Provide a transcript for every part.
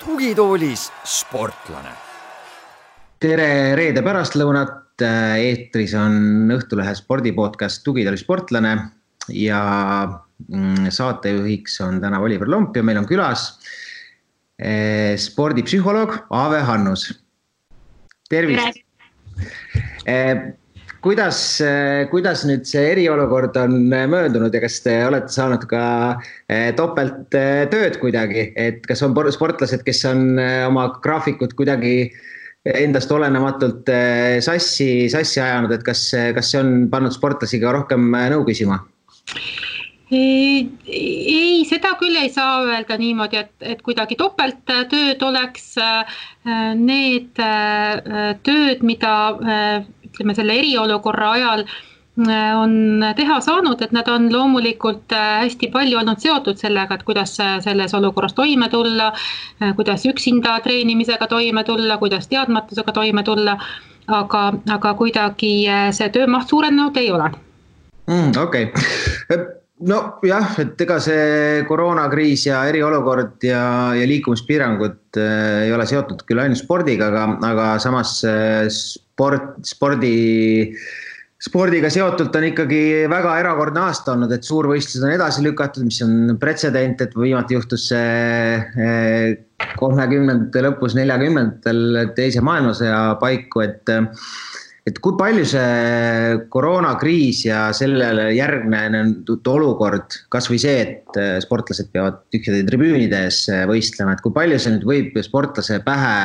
tugitoolis sportlane. tere reede pärastlõunat, eetris on Õhtulehe spordipodcast Tugitooli sportlane ja mm, saatejuhiks on täna Oliver Lomp ja meil on külas eh, spordipsühholoog Aave Hannus. tervist. Eh, kuidas, kuidas nüüd see eriolukord on möödunud ja kas te olete saanud ka eh, topelttööd kuidagi, et kas on sportlased, kes on oma graafikut kuidagi endast olenematult sassi, sassi ajanud, et kas, kas see on pannud sportlasi ka rohkem nõu küsima? Ei, seda küll ei saa öelda niimoodi, et, et kuidagi topelttööd oleks. Need tööd, mida ütleme selle eriolukorra ajal on teha saanud, et nad on loomulikult hästi palju olnud seotud sellega, et kuidas selles olukorras toime tulla, kuidas üksinda treenimisega toime tulla, kuidas teadmatusega toime tulla. aga, aga kuidagi see töömaht suurenenud ei ole mm,. okei okay., nojah, et ega see koroonakriis ja eriolukord ja, ja liikumispiirangud äh, ei ole seotud küll ainult spordiga, aga, aga samas äh, sport, spordi, spordiga seotult on ikkagi väga erakordne aasta olnud, et suurvõistlused on edasi lükatud, mis on pretsedent, et viimati juhtus see äh, kolmekümnendate lõpus, neljakümnendatel teise maailmasõja paiku, et et kui palju see koroonakriis ja sellele järgnenud olukord, kasvõi see, et äh, sportlased peavad tühjade tribüünide ees äh, võistlema, et kui palju see nüüd võib sportlase pähe,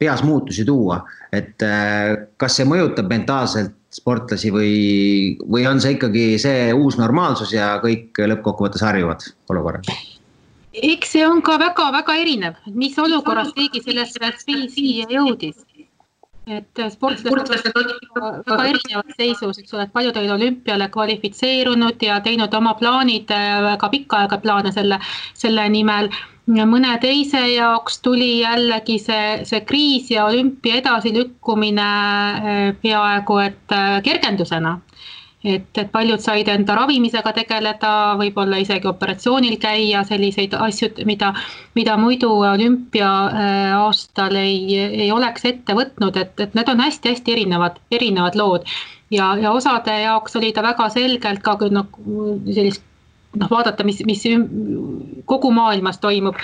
peas muutusi tuua, et äh, kas see mõjutab mentaalselt sportlasi või, või on see ikkagi see uus normaalsus ja kõik lõppkokkuvõttes harjuvad olukorraga? eks see on ka väga-väga erinev, mis olukorras keegi sellesse kriisi jõudis et sportlased on väga erinevas seisus, eks ole, et paljud olid olümpiale kvalifitseerunud ja teinud oma plaanid, väga pikka aega plaane selle, selle nimel. mõne teise jaoks tuli jällegi see, see kriis ja olümpia edasilükkumine eh, peaaegu et eh, kergendusena et, et paljud said enda ravimisega tegeleda, võib-olla isegi operatsioonil käia, selliseid asju, mida, mida muidu olümpia äh, ei, ei oleks ette võtnud, et, et need on hästi-hästi erinevad, erinevad lood. ja, ja osade jaoks oli ta väga selgelt ka noh, sellist noh, vaadata, mis, mis kogu maailmas toimub,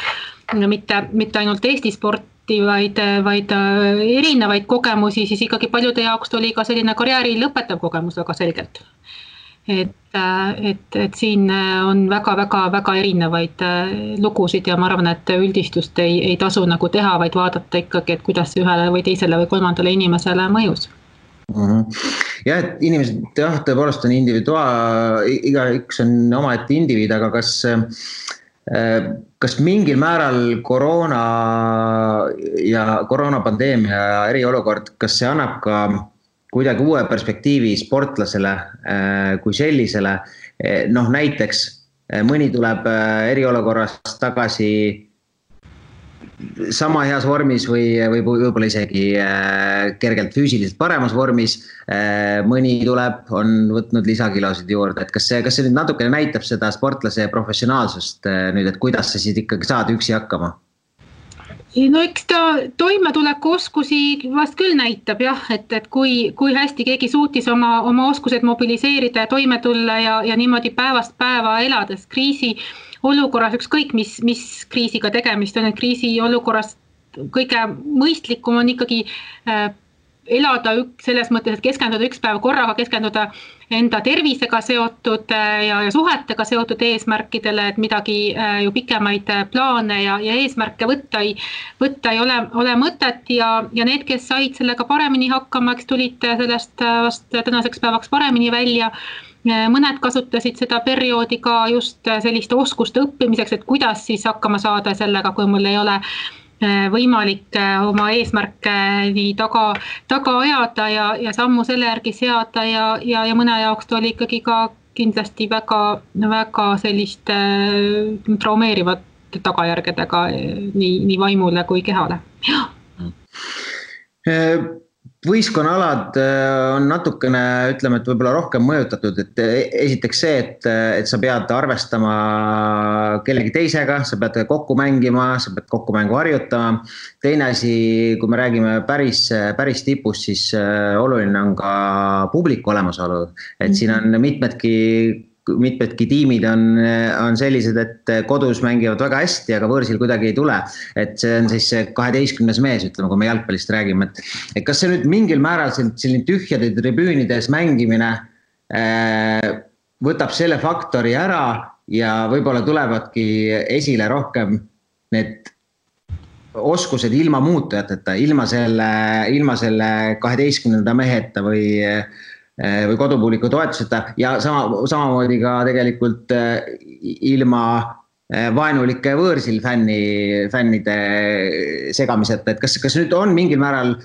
mitte, mitte ainult Eesti sport, sporti, vaid, vaid äh, erinevaid kogemusi, siis ikkagi paljude jaoks oli ka selline karjääri lõpetav kogemus väga selgelt. et, äh, et, et siin äh, on väga-väga-väga erinevaid lugusid ja ma arvan, et üldistust ei, ei tasu nagu teha, vaid vaadata ikkagi, et kuidas see ühele või teisele või kolmandale inimesele mõjus mm. -hmm. jah, et inimesed jah, tõepoolest on individuaal, igaüks on omaette indiviid, aga kas kas mingil määral koroona ja koroonapandeemia ja eriolukord, kas see annab ka kuidagi uue perspektiivi sportlasele äh, kui sellisele? noh, näiteks äh, mõni tuleb äh, eriolukorrast tagasi sama heas vormis või, või võib-olla isegi äh, kergelt füüsiliselt paremas vormis. Äh, mõni tuleb, on võtnud lisakilosid juurde, et kas see, kas see nüüd natukene näitab seda sportlase professionaalsust äh, nüüd, et kuidas sa siis ikkagi saad üksi hakkama? no eks ta toimetulekuoskusi vast küll näitab jah, et, et kui, kui hästi keegi suutis oma, oma oskused mobiliseerida ja toime tulla ja, ja niimoodi päevast päeva elades kriisi olukorras, ükskõik mis, mis kriisiga tegemist on, et kriisiolukorras kõige mõistlikum on ikkagi äh, elada ük, selles mõttes, et keskenduda üks päev korraga, keskenduda enda tervisega seotud äh, ja, ja suhetega seotud eesmärkidele, et midagi äh, ju pikemaid plaane ja, ja eesmärke võtta ei, võtta ei ole, ole mõtet. Ja, ja need, kes said sellega paremini hakkama, eks tulid sellest vast tänaseks päevaks paremini välja mõned kasutasid seda perioodi ka just selliste oskuste õppimiseks, et kuidas siis hakkama saada sellega, kui mul ei ole äh, võimalik äh, oma eesmärke nii taga, taga ajada ja, ja sammu selle järgi seada ja, ja, ja mõne jaoks ta oli ikkagi ka kindlasti väga, väga selliste äh, traumeerivate tagajärgedega nii, nii vaimule kui kehale, võistkonnaalad äh, on natukene, ütleme, et võib-olla rohkem mõjutatud, et e-, esiteks see, et, et sa pead arvestama kellegi teisega, sa pead kokku mängima, sa pead kokku mängu harjutama. teine asi, kui me räägime päris, päris tipust, siis äh, oluline on ka publiku olemasolu, et siin on mitmedki mitmedki tiimid on, on sellised, et kodus mängivad väga hästi, aga võõrsil kuidagi ei tule. et see on siis see kaheteistkümnes mees, ütleme, kui me jalgpallist räägime, et, et kas see nüüd mingil määral selline tühjade tribüünides mängimine äh, võtab selle faktori ära ja võib-olla tulevadki esile rohkem need oskused ilma muutujateta, ilma selle, ilma selle kaheteistkümnenda meheta või äh, või kodupubliku toetuseta ja sama, samamoodi ka tegelikult eh, ilma eh, vaenulike võõrsil fänni, fännide segamiseta, et kas, kas nüüd on mingil määral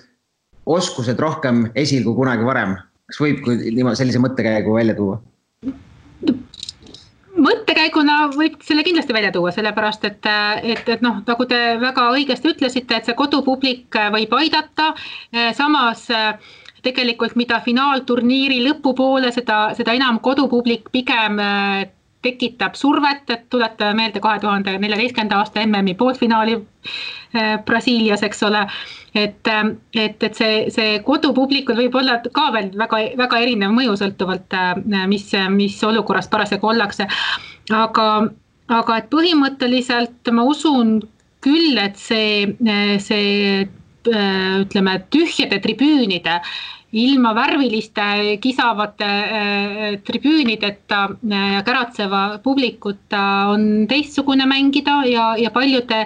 oskused rohkem esil kui kunagi varem, kas võib niimoodi sellise mõttekäigu välja tuua? mõttekäiguna võib selle kindlasti välja tuua, sellepärast et, et, et noh, nagu te väga õigesti ütlesite, et see kodupublik võib aidata, samas äh, tegelikult mida finaalturniiri lõpupoole, seda, seda enam kodupublik pigem äh, tekitab survet, et tuletame meelde kahe tuhande neljateistkümnenda aasta MM-i poolfinaali äh, Brasiilias, eks ole. et, äh, et, et see, see kodupublikul võib olla ka veel väga, väga erinev mõju sõltuvalt, mis, mis olukorras parasjagu ollakse. aga, aga et põhimõtteliselt ma usun küll, et see, see ütleme, tühjade tribüünide ilma värviliste kisavate äh, tribüünideta äh, käratseva publikuta on teistsugune mängida ja, ja paljude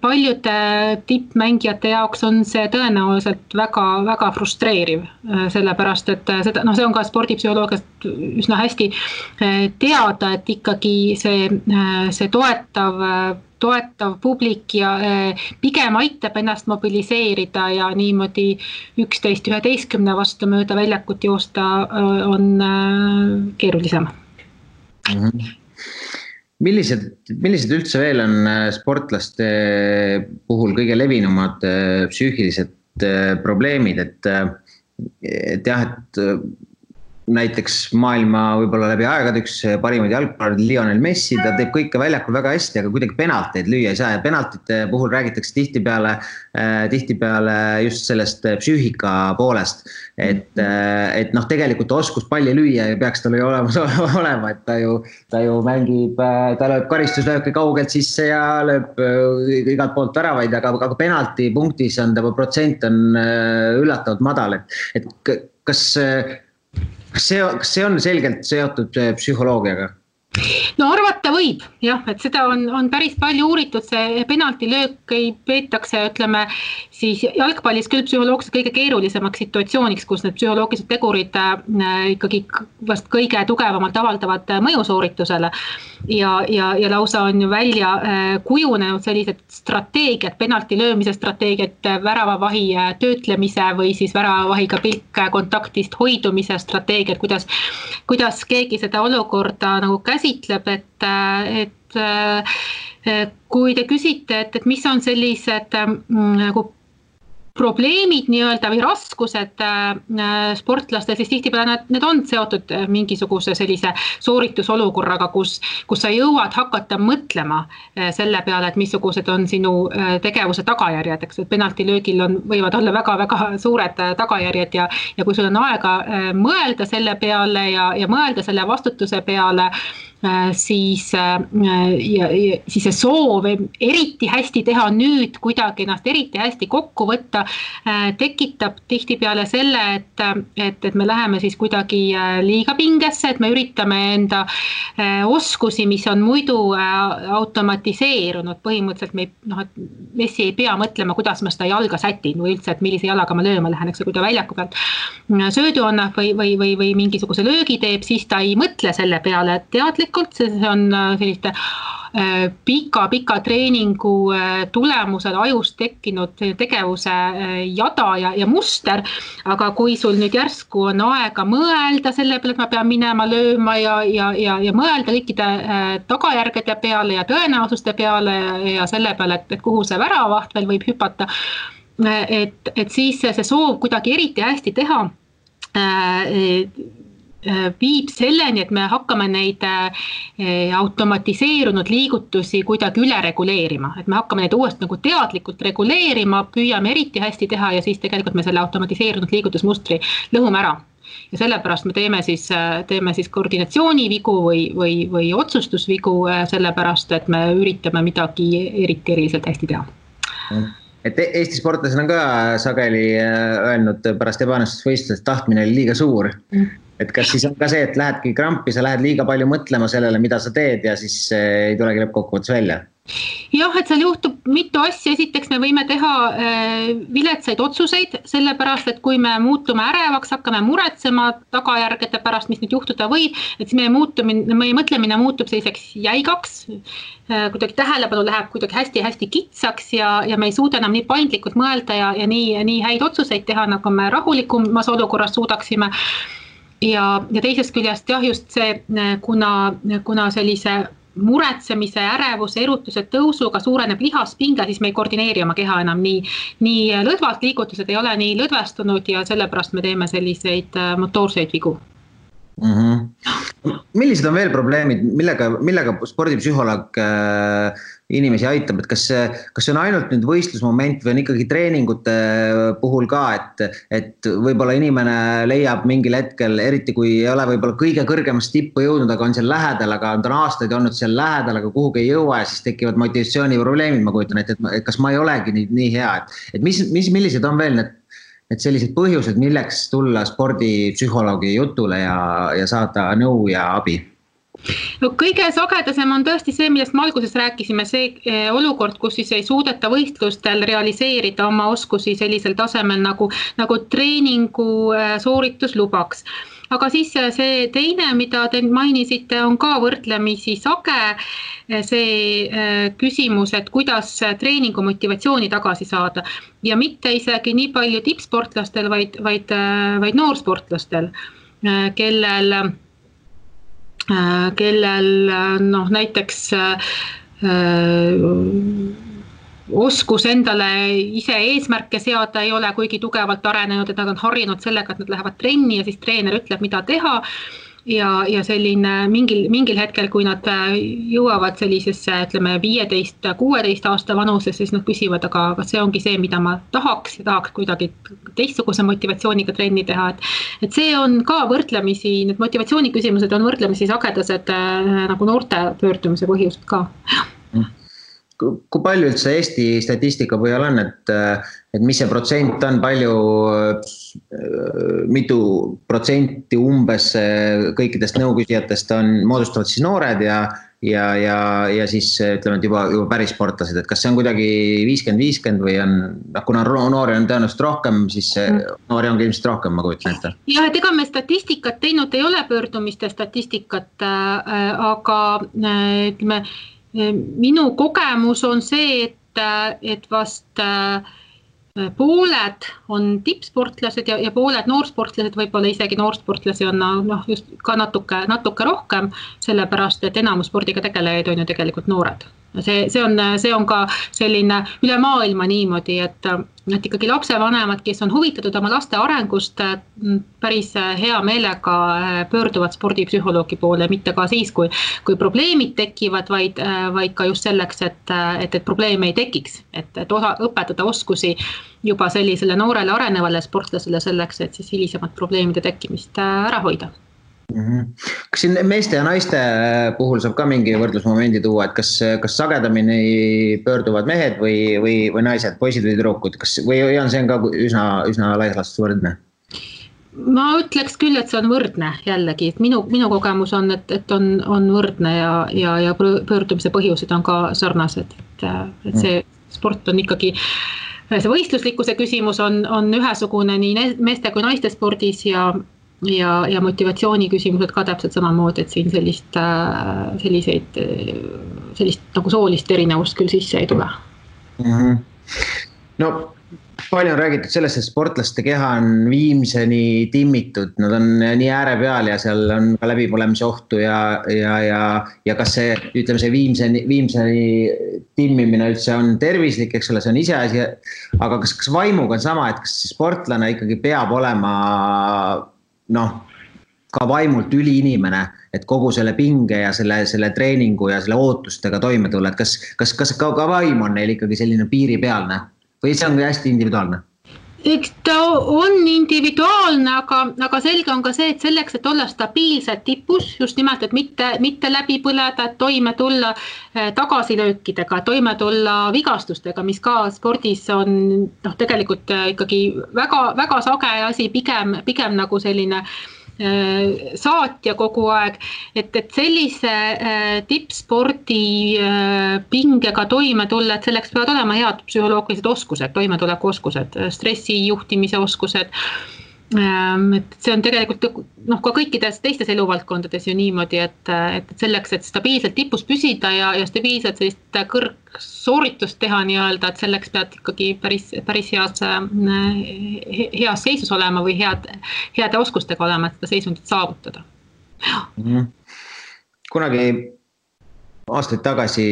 paljude tippmängijate jaoks on see tõenäoliselt väga-väga frustreeriv äh,. sellepärast, et äh, seda, noh, see on ka spordipsühholoogiast üsna hästi äh, teada, et ikkagi see, see toetav toetav publik ja pigem aitab ennast mobiliseerida ja niimoodi üksteist üheteistkümne vastu mööda väljakut joosta on keerulisem mm. -hmm millised, millised üldse veel on sportlaste puhul kõige levinumad psüühilised probleemid, et, et jah, et näiteks maailma võib-olla läbi aegade üks parimaid jalgpallureid, Lionel Messi, ta teeb kõike väljakul väga hästi, aga kuidagi penalteid lüüa ei saa ja penaltite puhul räägitakse tihtipeale äh,, tihtipeale just sellest psüühika poolest. et et noh, tegelikult oskus palli lüüa ei peaks tal ju olemas olema, et ta ju, ta ju mängib ta lööb karistuslööke kaugelt sisse ja lööb igalt poolt väravaid, aga, aga penaltipunktis on ta protsent on üllatavalt madal, et, et kas kas see, kas see on selgelt seotud äh, psühholoogiaga? No arvata võib jah, et seda on, on päris palju uuritud, see penaltilöök ei peetakse, ütleme siis jalgpallis küll psühholoogiliselt kõige keerulisemaks situatsiooniks, kus need psühholoogilised tegurid äh, ikkagi vast kõige tugevamalt avaldavad äh, mõju sooritusele. ja, ja, ja lausa on ju välja äh, kujunenud sellised strateegiad, penalti löömise strateegiad, väravavahi töötlemise või siis väravavahiga pilk kontaktist hoidumise strateegiad, kuidas, kuidas keegi seda olukorda nagu käsitleb, et, äh, et kui te küsite, et, et mis on sellised nagu probleemid nii-öelda või raskused äh, sportlastel, siis tihtipeale nad, need on seotud äh, mingisuguse sellise sooritusolukorraga, kus, kus sa jõuad hakata mõtlema äh, selle peale, et missugused on sinu tegevuse tagajärjed, eks, et penaltilöögil on, võivad olla väga-väga suured tagajärjed ja, ja kui sul on aega mõelda selle peale ja, ja mõelda selle vastutuse peale Äh, siis äh, ja, ja siis see soov eriti hästi teha nüüd kuidagi ennast eriti hästi kokku võtta äh, tekitab tihtipeale selle, et, et, et me läheme siis kuidagi liiga pingesse, et me üritame enda oskusi, mis on muidu automatiseerunud, põhimõtteliselt me noh, et Messi ei pea mõtlema, kuidas ma seda jalga sätin või üldse, et millise jalaga ma lööma lähen, eks ju, kui ta väljaku pealt söödu annab või, või, või, või mingisuguse löögi teeb, siis ta ei mõtle selle peale teadlikult tegelikult, see on äh, selliste pika-pika äh, treeningu äh, tulemusel ajus tekkinud tegevuse jada ja, ja muster. aga kui sul nüüd järsku on aega mõelda selle peale, et ma pean minema lööma ja, ja, ja, ja mõelda kõikide tagajärgede peale ja tõenäosuste peale ja, selle peale, et, et kuhu see väravaht veel võib hüpata et, et siis see soov kuidagi eriti hästi teha viib selleni, et me hakkame neid automatiseerunud liigutusi kuidagi üle reguleerima, et me hakkame neid uuesti nagu teadlikult reguleerima, püüame eriti hästi teha ja siis tegelikult me selle automatiseerunud liigutusmustri lõhume ära. Ja sellepärast me teeme siis, teeme siis koordinatsioonivigu või, või, või otsustusvigu, sellepärast et me üritame midagi eriti eriliselt hästi teha. Et e-, Eesti sportlased on ka sageli öelnud pärast ebaõnnestusvõistlust, tahtmine oli liiga suur. Mm et kas siis on ka see, et lähedki krampi, sa lähed liiga palju mõtlema sellele, mida sa teed ja siis ei tulegi lõppkokkuvõttes välja? jah, et seal juhtub mitu asja, esiteks me võime teha äh, viletsaid otsuseid, sellepärast et kui me muutume ärevaks, hakkame muretsema tagajärgede pärast, mis nüüd juhtuda võib, et siis meie muutumine, meie mõtlemine muutub selliseks jäigaks äh,. kuidagi tähelepanu läheb kuidagi hästi-hästi kitsaks ja, ja me ei suuda enam nii paindlikult mõelda ja, ja nii, nii häid otsuseid teha, nagu me rahulikumas olukorras suudaksime ja, ja teisest küljest jah, just see, kuna, kuna sellise muretsemise, ärevuse, erutuse tõusuga suureneb lihaspinge, siis me ei koordineeri oma keha enam nii, nii lõdvalt, liigutused ei ole nii lõdvestunud ja sellepärast me teeme selliseid äh, motoorseid vigu mm. -hmm. millised on veel probleemid, millega, millega spordipsühholoog äh, inimesi aitab, et kas see, kas see on ainult nüüd võistlusmoment või on ikkagi treeningute puhul ka, et, et võib-olla inimene leiab mingil hetkel, eriti kui ei ole võib-olla kõige kõrgemasse tippu jõudnud, aga on seal lähedal, aga ta on aastaid olnud seal lähedal, aga kuhugi ei jõua ja siis tekivad motivatsiooniprobleemid, ma kujutan ette, et, kas ma ei olegi nii, nii hea, et, et mis, mis, millised on veel need et sellised põhjused, milleks tulla spordipsühholoogi jutule ja, ja saada nõu ja abi no kõige sagedasem on tõesti see, millest me alguses rääkisime, see eh, olukord, kus siis ei suudeta võistlustel realiseerida oma oskusi sellisel tasemel nagu, nagu treeningu eh, sooritus lubaks aga siis eh, see teine, mida te mainisite, on ka võrdlemisi sage. see küsimus, et kuidas treeningu motivatsiooni tagasi saada ja mitte isegi nii palju tippsportlastel, vaid, vaid, vaid noorsportlastel, kellel kellel äh, noh, näiteks äh, oskus endale ise eesmärke seada ei ole kuigi tugevalt arenenud, et nad on harjunud sellega, et nad lähevad trenni ja siis treener ütleb, mida teha ja, ja selline mingil, mingil hetkel, kui nad äh, jõuavad sellisesse, ütleme, viieteist, kuueteist aasta vanusesse, siis nad küsivad, aga kas see ongi see, mida ma tahaks ja tahaks kuidagi teistsuguse motivatsiooniga trenni teha, et. et see on ka võrdlemisi, need motivatsiooni küsimused on võrdlemisi sagedased äh, nagu noorte pöördumise põhjused ka kui palju üldse Eesti statistika põhjal on, et, et mis see protsent on, palju, mitu protsenti umbes kõikidest nõuküsijatest on, moodustavad siis noored ja, ja, ja, ja siis ütleme, et juba, juba päris sportlased, et kas see on kuidagi viiskümmend, viiskümmend või on, noh, kuna noori on tõenäoliselt rohkem, siis mm. noori ongi ilmselt rohkem, ma kujutan ette. jah, et ega me statistikat teinud ei ole, pöördumiste statistikat äh,, aga äh, ütleme äh, minu kogemus on see, et, et vast äh, pooled on tippsportlased ja, ja pooled noorsportlased, võib-olla isegi noorsportlasi on noh, just ka natuke, natuke rohkem, sellepärast et enamus spordiga tegelejaid on ju tegelikult noored see, see on, see on ka selline üle maailma niimoodi, et, et ikkagi lapsevanemad, kes on huvitatud oma laste arengust, päris hea meelega pöörduvad spordipsühholoogi poole, mitte ka siis, kui, kui probleemid tekivad, vaid, vaid ka just selleks, et, et, et probleeme ei tekiks, et, et osa, õpetada oskusi juba sellisele noorele arenevale sportlasele selleks, et siis hilisemat probleemide tekkimist ära hoida mm. -hmm. kas siin meeste ja naiste puhul saab ka mingi võrdlusmomendi tuua, et kas, kas sagedamini pöörduvad mehed või, või, või naised, poisid või tüdrukud, kas või on see on ka üsna, üsna laias laastus võrdne? ma ütleks küll, et see on võrdne jällegi, et minu, minu kogemus on, et, et on, on võrdne ja, ja, ja pöördumise põhjused on ka sarnased, et, et see sport on ikkagi see võistluslikkuse küsimus on, on ühesugune nii meeste kui naiste spordis ja, ja, ja motivatsiooni küsimused ka täpselt samamoodi, et siin sellist, äh, selliseid, sellist nagu soolist erinevust küll sisse ei tule mm. -hmm. no palju on räägitud sellest, et sportlaste keha on viimseni timmitud, nad on nii ääre peal ja seal on ka läbipõlemise ohtu ja, ja, ja, ja kas see, ütleme, see viimseni, viimseni timmimine üldse on tervislik, eks ole, see on iseasi. aga kas, kas vaimuga on sama, et kas sportlane ikkagi peab olema noh, ka vaimult üliinimene, et kogu selle pinge ja selle, selle treeningu ja selle ootustega toime tulla, et kas, kas, kas ka, ka vaim on neil ikkagi selline piiripealne või see on hästi individuaalne? Eks ta on individuaalne, aga, aga selge on ka see, et selleks, et olla stabiilselt tipus, just nimelt, et mitte, mitte läbi põleda, et toime tulla eh, tagasilöökidega, toime tulla vigastustega, mis ka spordis on noh, tegelikult eh, ikkagi väga-väga sage asi, pigem, pigem nagu selline äh, saatja kogu aeg, et, et sellise äh, tippspordi äh, pingega toime tulla, et selleks peavad olema head psühholoogilised oskused, toimetulekuoskused, stressi juhtimise oskused et see on tegelikult noh, ka kõikides teistes eluvaldkondades ju niimoodi, et, et selleks, et stabiilselt tipus püsida ja, ja stabiilselt sellist kõrgsooritust teha nii-öelda, et selleks pead ikkagi päris, päris heas, heas seisus olema või head, heade oskustega olema, et seda seisundit saavutada mm. -hmm. kunagi aastaid tagasi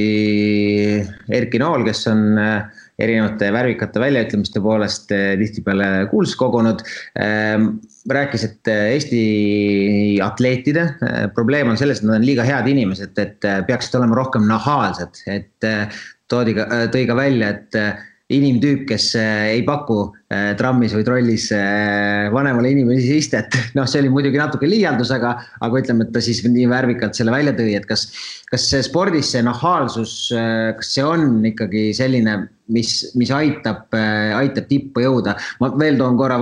Erki Nool, kes on äh, erinevate värvikate väljaütlemiste poolest eh, tihtipeale kuulsus kogunud. Ehm, rääkis, et eh, Eesti atleetide eh, probleem on selles, et nad on liiga head inimesed, et peaksid olema rohkem nahaalsed, et toodi ka, tõi ka välja, et inimtüüp, kes ei paku trammis või trollis vanemale inimesele istet, noh, see oli muidugi natuke liialdus, aga, aga ütleme, et ta siis nii värvikalt selle välja tõi, et kas, kas spordis see nahaalsus, kas see on ikkagi selline mis, mis aitab, äh, aitab tippu jõuda. ma veel toon korra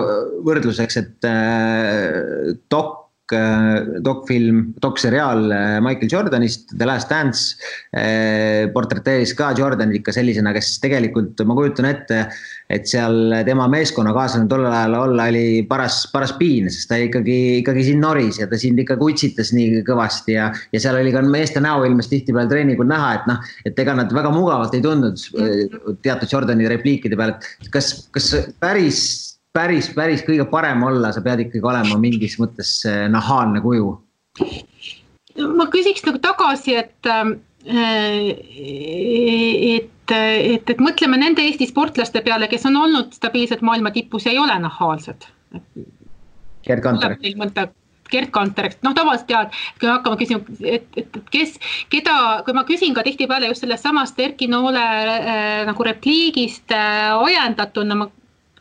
võrdluseks, et äh, äh, dokfilm, dokseriaal Michael Jordanist, The Last Dance portreteeris ka Jordanit ikka sellisena, kes tegelikult ma kujutan ette, et seal tema meeskonnakaaslane tollel ajal olla oli paras, paras piin, sest ta ikkagi, ikkagi sind noris ja ta sind ikka kutsitas nii kõvasti ja, ja seal oli ka meeste näoilmes tihtipeale treeningul näha, et noh, et ega nad väga mugavalt ei tundnud teatud Jordani repliikide peal, et kas, kas päris, päris, päris kõige parem olla, sa pead ikkagi olema mingis mõttes eh, nahaalne kuju? ma küsiks nagu tagasi, et äh, et et, et mõtleme nende Eesti sportlaste peale, kes on olnud stabiilselt maailma tipus ja ei ole nahaalsed. Gerd Kanter. Gerd Kanter, noh tavaliselt tead, kui me hakkame küsima, et, et, et kes, keda, kui ma küsin ka tihtipeale just sellest samast Erki Noole äh, nagu repliigist äh, ajendatuna, ma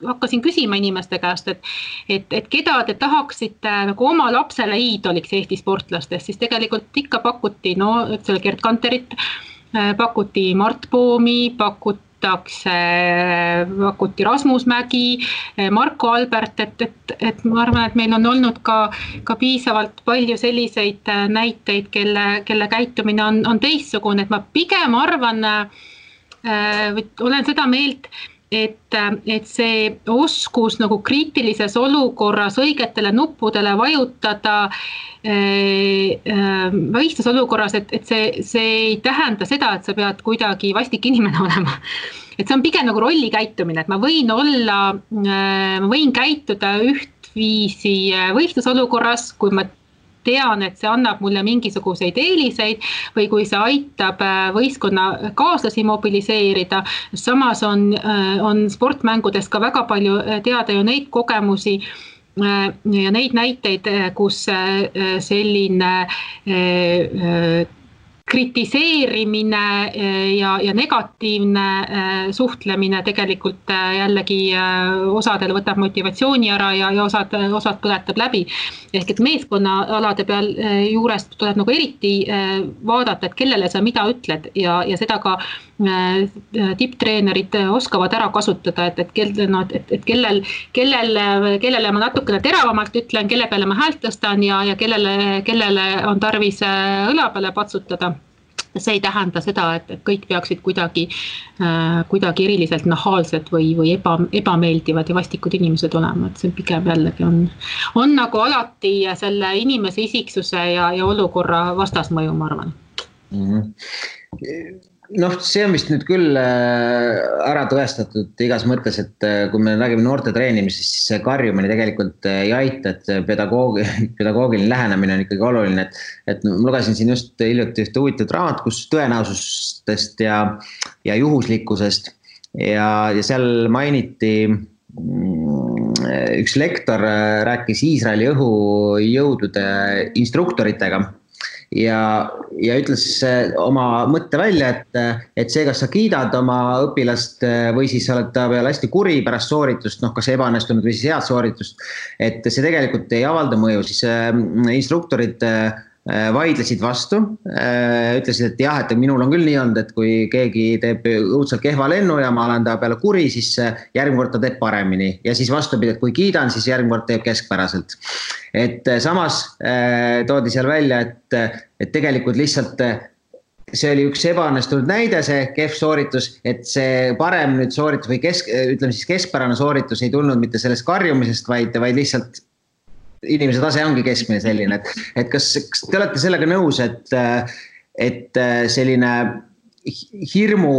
hakkasin küsima inimeste käest, et, et, et keda te tahaksite nagu oma lapsele iidoliks Eesti sportlastest, siis tegelikult ikka pakuti, no ole, Gerd Kanterit äh, Äh, pakuti Mart Poomi, pakutakse, pakuti Rasmus Mägi, äh, Marko Albert, et, et, et ma arvan, et meil on olnud ka, ka piisavalt palju selliseid äh, näiteid, kelle, kelle käitumine on, on teistsugune, et ma pigem arvan äh,, olen seda meelt et, et see oskus nagu kriitilises olukorras õigetele nuppudele vajutada äh, äh, väikses olukorras, et, et see, see ei tähenda seda, et sa pead kuidagi vastik inimene olema. et see on pigem nagu rollikäitumine, et ma võin olla äh,, ma võin käituda ühtviisi võistlusolukorras, kui ma tean, et see annab mulle mingisuguseid eeliseid või kui see aitab äh, võistkonnakaaslasi mobiliseerida. samas on, äh, on sportmängudes ka väga palju äh, teada ju neid kogemusi ja neid näiteid, kus selline kritiseerimine eh, ja, ja negatiivne eh, suhtlemine tegelikult eh, jällegi osadel võtab motivatsiooni ära ja, ja osad, osad põletab läbi. ehk et meeskonnaalade peal juurest tuleb nagu eriti vaadata, et kellele sa mida ütled ja, ja seda ka tipptreenerid oskavad ära kasutada, et, et kel-, noh, et, et kellel, kellel, kellele ma natukene teravamalt ütlen, kelle peale ma häält tõstan ja, ja kellele, kellele on tarvis õla peale patsutada see ei tähenda seda, et, et kõik peaksid kuidagi äh,, kuidagi eriliselt nahaalsed või, või eba, ebameeldivad ja vastikud inimesed olema, et see pigem jällegi on, on nagu alati selle inimese isiksuse ja, ja olukorra vastasmõju, ma arvan mm. -hmm noh, see on vist nüüd küll äh, ära tõestatud igas mõttes, et äh, kui me räägime noorte treenimisest, siis see karjumine tegelikult äh, ei aita, et pedagoogi, pedagoogiline lähenemine on ikkagi oluline, et. et ma lugesin siin just hiljuti ühte huvitavat raamatut, kus tõenäosustest ja, ja juhuslikkusest ja, ja seal mainiti mm, üks lektor rääkis Iisraeli õhujõudude instruktoritega ja, ja ütles oma mõtte välja, et, et see, kas sa kiidad oma õpilast või siis sa oled ta peale hästi kuri pärast sooritust, noh, kas ebaõnnestunud või siis head sooritust. et see tegelikult ei avalda mõju, siis äh, instruktorid äh, Äh, vaidlesid vastu, äh, ütlesid, et jah, et minul on küll nii olnud, et kui keegi teeb õudselt kehva lennu ja ma olen ta peale kuri, siis äh, järgmine kord ta teeb paremini ja siis vastupidi, et kui kiidan, siis järgmine kord teeb keskpäraselt. Et samas toodi seal välja, et, et tegelikult lihtsalt see oli üks ebaõnnestunud näide, see kehv sooritus, et see parem nüüd sooritus või kesk, ütleme siis keskpärane sooritus ei tulnud mitte sellest karjumisest, vaid, vaid lihtsalt inimese tase ongi keskmine selline, et, et kas, kas te olete sellega nõus, et, et selline hirmu,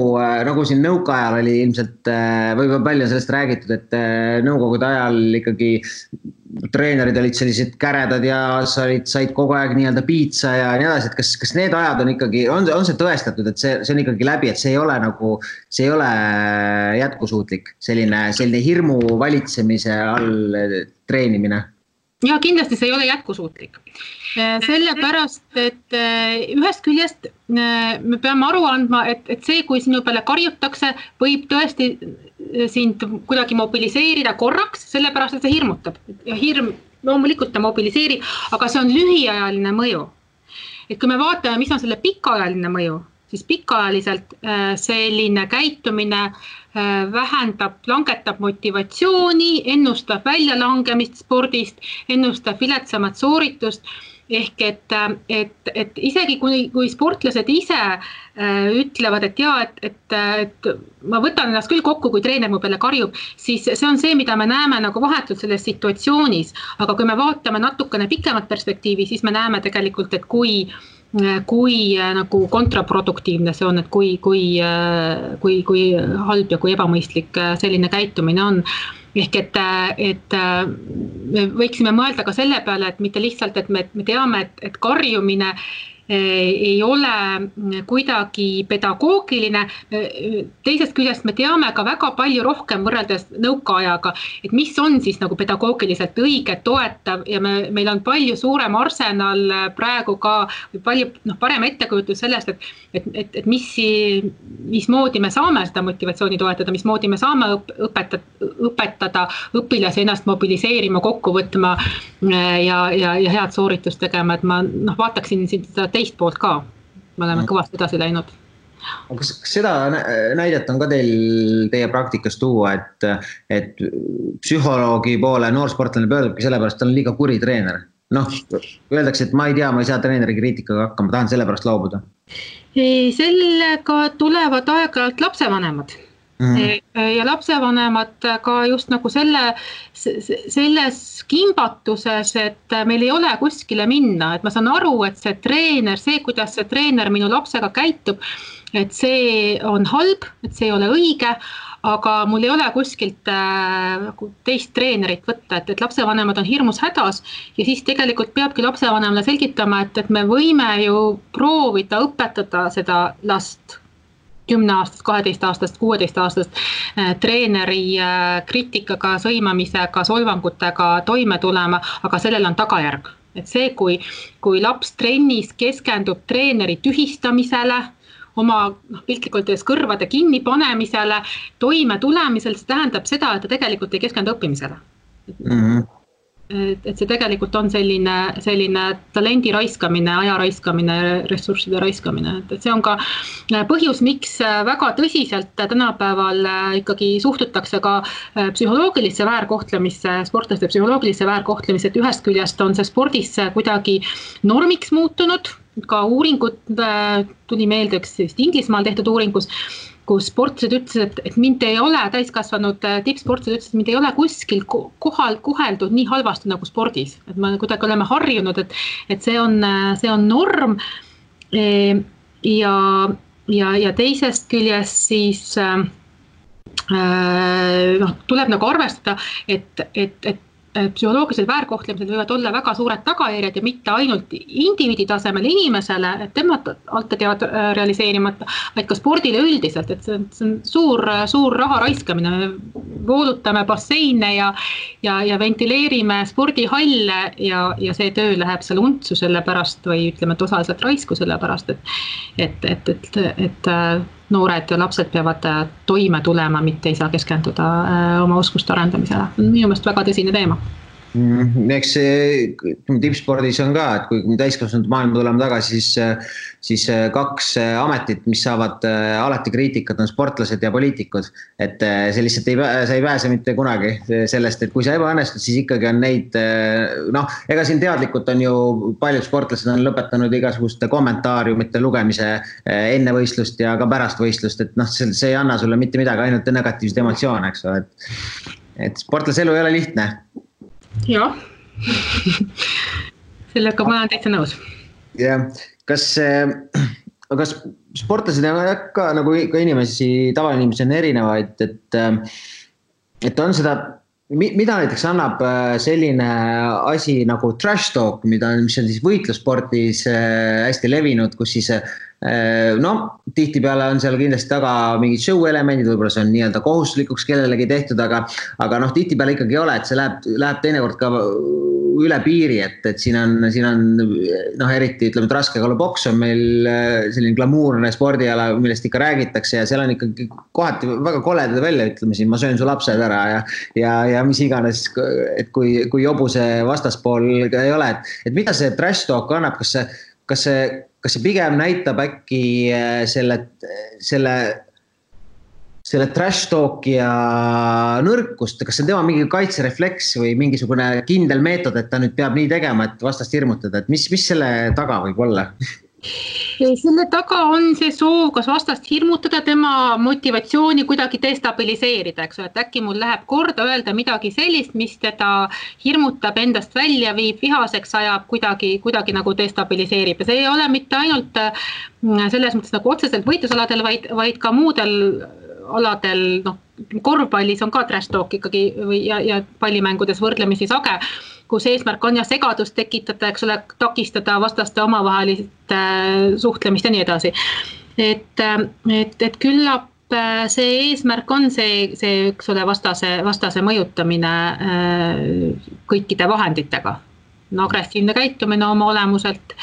nagu siin nõukaajal oli ilmselt, võib-olla palju sellest räägitud, et nõukogude ajal ikkagi treenerid olid sellised käredad ja sa olid, said kogu aeg nii-öelda piitsa ja nii edasi, et kas, kas need ajad on ikkagi, on, on see tõestatud, et see, see on ikkagi läbi, et see ei ole nagu, see ei ole jätkusuutlik, selline, selline hirmu valitsemise all treenimine ja kindlasti see ei ole jätkusuutlik. Äh, sellepärast, et äh, ühest küljest äh, me peame aru andma, et, et see, kui sinu peale karjutakse, võib tõesti sind kuidagi mobiliseerida korraks, sellepärast et see hirmutab ja hirm loomulikult ta mobiliseerib, aga see on lühiajaline mõju. et kui me vaatame, mis on selle pikaajaline mõju, siis pikaajaliselt selline käitumine äh, vähendab, langetab motivatsiooni, ennustab väljalangemist spordist, ennustab viletsamat sooritust ehk et, et, et isegi kui, kui sportlased ise äh, ütlevad, et jaa, et, et, et ma võtan ennast küll kokku, kui treener mu peale karjub, siis see on see, mida me näeme nagu vahetult selles situatsioonis. aga kui me vaatame natukene pikemat perspektiivi, siis me näeme tegelikult, et kui äh, kui äh, nagu kontraproduktiivne see on, et kui, kui, äh, kui, kui halb ja kui ebamõistlik äh, selline käitumine on. Ehk et, et me võiksime mõelda ka selle peale, et mitte lihtsalt, et me, me teame, et, et karjumine ei ole kuidagi pedagoogiline. teisest küljest me teame ka väga palju rohkem võrreldes nõukaajaga, et mis on siis nagu pedagoogiliselt õige, toetav ja me, meil on palju suurem arsenal praegu ka palju noh, parem ettekujutus sellest, et, et, et, et mis, mismoodi me saame seda motivatsiooni toetada, mismoodi me saame õpetada, õpetada õpilasi ennast mobiliseerima, kokku võtma ja, ja, ja head sooritust tegema, et ma noh, vaataksin siin seda teist poolt ka. me oleme kõvasti edasi läinud kas, kas seda näidet on ka teil, teie praktikas tuua, et, et psühholoogi poole noorsportlane pöördubki sellepärast, ta on liiga kuri treener? noh, öeldakse, et ma ei tea, ma ei saa treeneri kriitikaga hakkama, tahan sellepärast loobuda. sellega tulevad aeg-ajalt lapsevanemad Mm. Ja lapsevanemad ka just nagu selle, selles kimbatuses, et meil ei ole kuskile minna, et ma saan aru, et see treener, see, kuidas see treener minu lapsega käitub, et see on halb, et see ei ole õige, aga mul ei ole kuskilt äh, teist treenerit võtta, et, et lapsevanemad on hirmus hädas ja siis tegelikult peabki lapsevanemale selgitama, et, et me võime ju proovida õpetada seda last kümneaastast, kaheteistaastast, kuueteistaastast äh, treeneri äh, kriitikaga, sõimamisega, solvangutega toime tulema, aga sellel on tagajärg. et see, kui, kui laps trennis keskendub treeneri tühistamisele, oma noh, piltlikult öeldes kõrvade kinnipanemisele, toime tulemisel, see tähendab seda, et ta tegelikult ei keskendu õppimisele mm. -hmm et, et see tegelikult on selline, selline talendi raiskamine, aja raiskamine, ressursside raiskamine, et, et see on ka äh, põhjus, miks äh, väga tõsiselt tänapäeval äh, ikkagi suhtutakse ka psühholoogilisse väärkohtlemisse, sportlaste psühholoogilisse väärkohtlemisse, et ühest küljest on see spordis kuidagi normiks muutunud, ka uuringud tuli meelde üks vist Inglismaal tehtud uuringus kus sportlased ütlesid, et, et mind ei ole, täiskasvanud äh, tippsportlased ütlesid, et mind ei ole kuskil kohal koheldud nii halvasti nagu spordis, et me kuidagi oleme harjunud, et, et see on, äh, see on norm. E, ja, ja, ja teisest küljest siis äh, noh, tuleb nagu arvestada, et, et, et psühholoogilised väärkohtlemised võivad olla väga suured tagajärjed ja mitte ainult indiviidi tasemel inimesele, et temad alt jäävad äh, realiseerimata, vaid ka spordile üldiselt, et see on, see on suur, suur raha raiskamine. me voolutame basseine ja, ja, ja ventileerime spordihalle ja, ja see töö läheb seal untsu selle pärast või ütleme, et osaliselt raisku selle pärast, et, et, et, et, et noored lapsed peavad äh, toime tulema, mitte ei saa keskenduda äh, oma oskuste arendamisele. minu meelest väga tõsine teema. Eks see tippspordis on ka, et kui täiskasvanud maailma tuleme tagasi, siis, siis äh, kaks ametit, mis saavad alati kriitikat, on sportlased ja poliitikud. et see lihtsalt ei, sa ei pääse mitte kunagi sellest, et kui sa ebaõnnestud, siis ikkagi on neid noh, ega siin teadlikult on ju paljud sportlased on lõpetanud igasuguste kommentaariumite lugemise enne võistlust ja ka pärast võistlust, et noh, see ei anna sulle mitte midagi, ainult negatiivseid emotsioone, eks ole, et. et sportlase elu ei ole lihtne. Jah sellega ma olen täitsa nõus. jah, kas, kas sportlased on ka nagu ka inimesi, tavainimesi on erinevaid, et, et on seda mida näiteks annab äh, selline asi nagu trash talk, mida, mis on siis võitlusspordis äh, hästi levinud, kus siis äh, no tihtipeale on seal kindlasti taga mingid show elemendid, võib-olla see on nii-öelda kohustuslikuks kellelegi tehtud, aga, aga noh, tihtipeale ikkagi ei ole, et see läheb, läheb teinekord ka üle piiri, et, et siin on, siin on noh, eriti ütleme, et raskekaalupoks on meil äh, selline glamuurne spordiala, millest ikka räägitakse ja seal on ikkagi kohati väga koledad väljaütlemisi, ma söön su lapsed ära ja, ja, ja mis iganes, et kui, kui jobu see vastaspool ei ole, et, et mida see trash talk annab, kas see, kas see, kas see pigem näitab äkki äh, selle, selle selle trash talk'i ja nõrkust, kas see on tema mingi kaitserefleks või mingisugune kindel meetod, et ta nüüd peab nii tegema, et vastast hirmutada, et mis, mis selle taga võib olla? selle taga on see soov, kas vastast hirmutada, tema motivatsiooni kuidagi destabiliseerida, eks ole, et äkki mul läheb korda öelda midagi sellist, mis teda hirmutab, endast välja viib, vihaseks ajab, kuidagi, kuidagi nagu destabiliseerib. Ja see ei ole mitte ainult mm, selles mõttes nagu otseselt võitlusaladel, vaid, vaid ka muudel aladel, noh, korvpallis on ka trash talk ikkagi või, ja, ja pallimängudes võrdlemisi sage, kus eesmärk on jah segadust tekitada, eks ole, takistada vastaste omavahelist äh, suhtlemist ja nii edasi. et, äh, et, et küllap äh, see eesmärk on see, see, eks ole, vastase, vastase mõjutamine kõikide vahenditega. no agressiivne käitumine oma olemuselt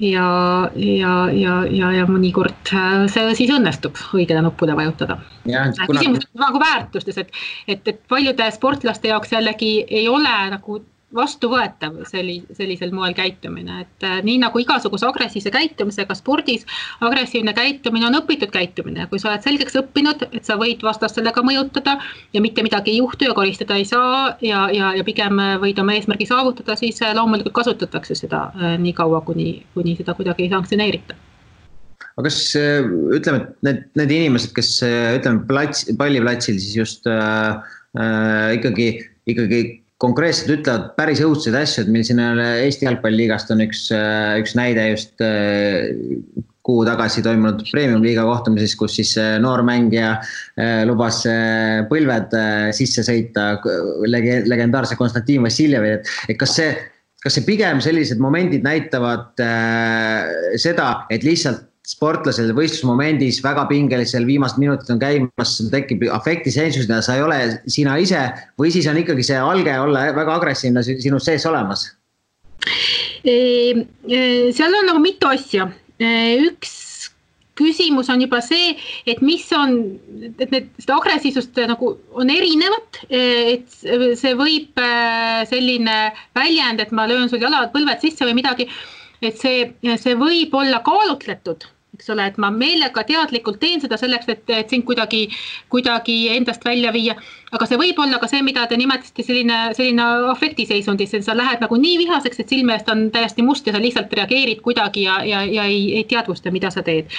ja, ja, ja, ja, ja mõnikord äh, see siis õnnestub õigele nuppule vajutada. küsimus on nagu väärtustes, et, et, et paljude sportlaste jaoks jällegi ei ole nagu vastuvõetav selli-, sellisel moel käitumine, et äh, nii nagu igasuguse agressiivse käitumisega spordis, agressiivne käitumine on õpitud käitumine, kui sa oled selgeks õppinud, et sa võid vastast sellega mõjutada ja mitte midagi ei juhtu ja karistada ei saa ja, ja, ja pigem võid oma eesmärgi saavutada, siis äh, loomulikult kasutatakse seda äh, nii kaua, kuni, kuni seda kuidagi ei sanktsioneerita. Aga kas ütleme, et need, need inimesed, kes ütleme plats, palliplatsil siis just äh, ikkagi, ikkagi konkreetselt ütlevad päris õudseid asju, et meil siin Eesti Jalgpalliliigast on üks, üks näide just äh, kuu tagasi toimunud premium-liiga kohtumises, kus siis noor mängija äh, lubas äh, põlved sisse sõita lege-, legendaarse Konstantin Vassiljevi, et, et kas see, kas see pigem sellised momendid näitavad äh, seda, et lihtsalt sportlasel võistlusmomendis väga pingelisel, viimased minutid on käimas, tekib afektiseisus ja sa ei ole sina ise või siis on ikkagi see alge olla väga agressiivne sinus sees olemas? seal on nagu mitu asja, üks küsimus on juba see, et mis on, et need, seda agressiivsust nagu on erinevat, et see võib selline väljend, et ma löön sul jalad, põlved sisse või midagi, et see, see võib olla kaalutletud eks ole, et ma meelega teadlikult teen seda selleks, et, et sind kuidagi, kuidagi endast välja viia. aga see võib olla ka see, mida te nimetasite, selline, selline afektiseisundis, et sa lähed nagu nii vihaseks, et silme eest on täiesti must ja sa lihtsalt reageerid kuidagi ja, ja, ja ei, ei teadvusta, mida sa teed.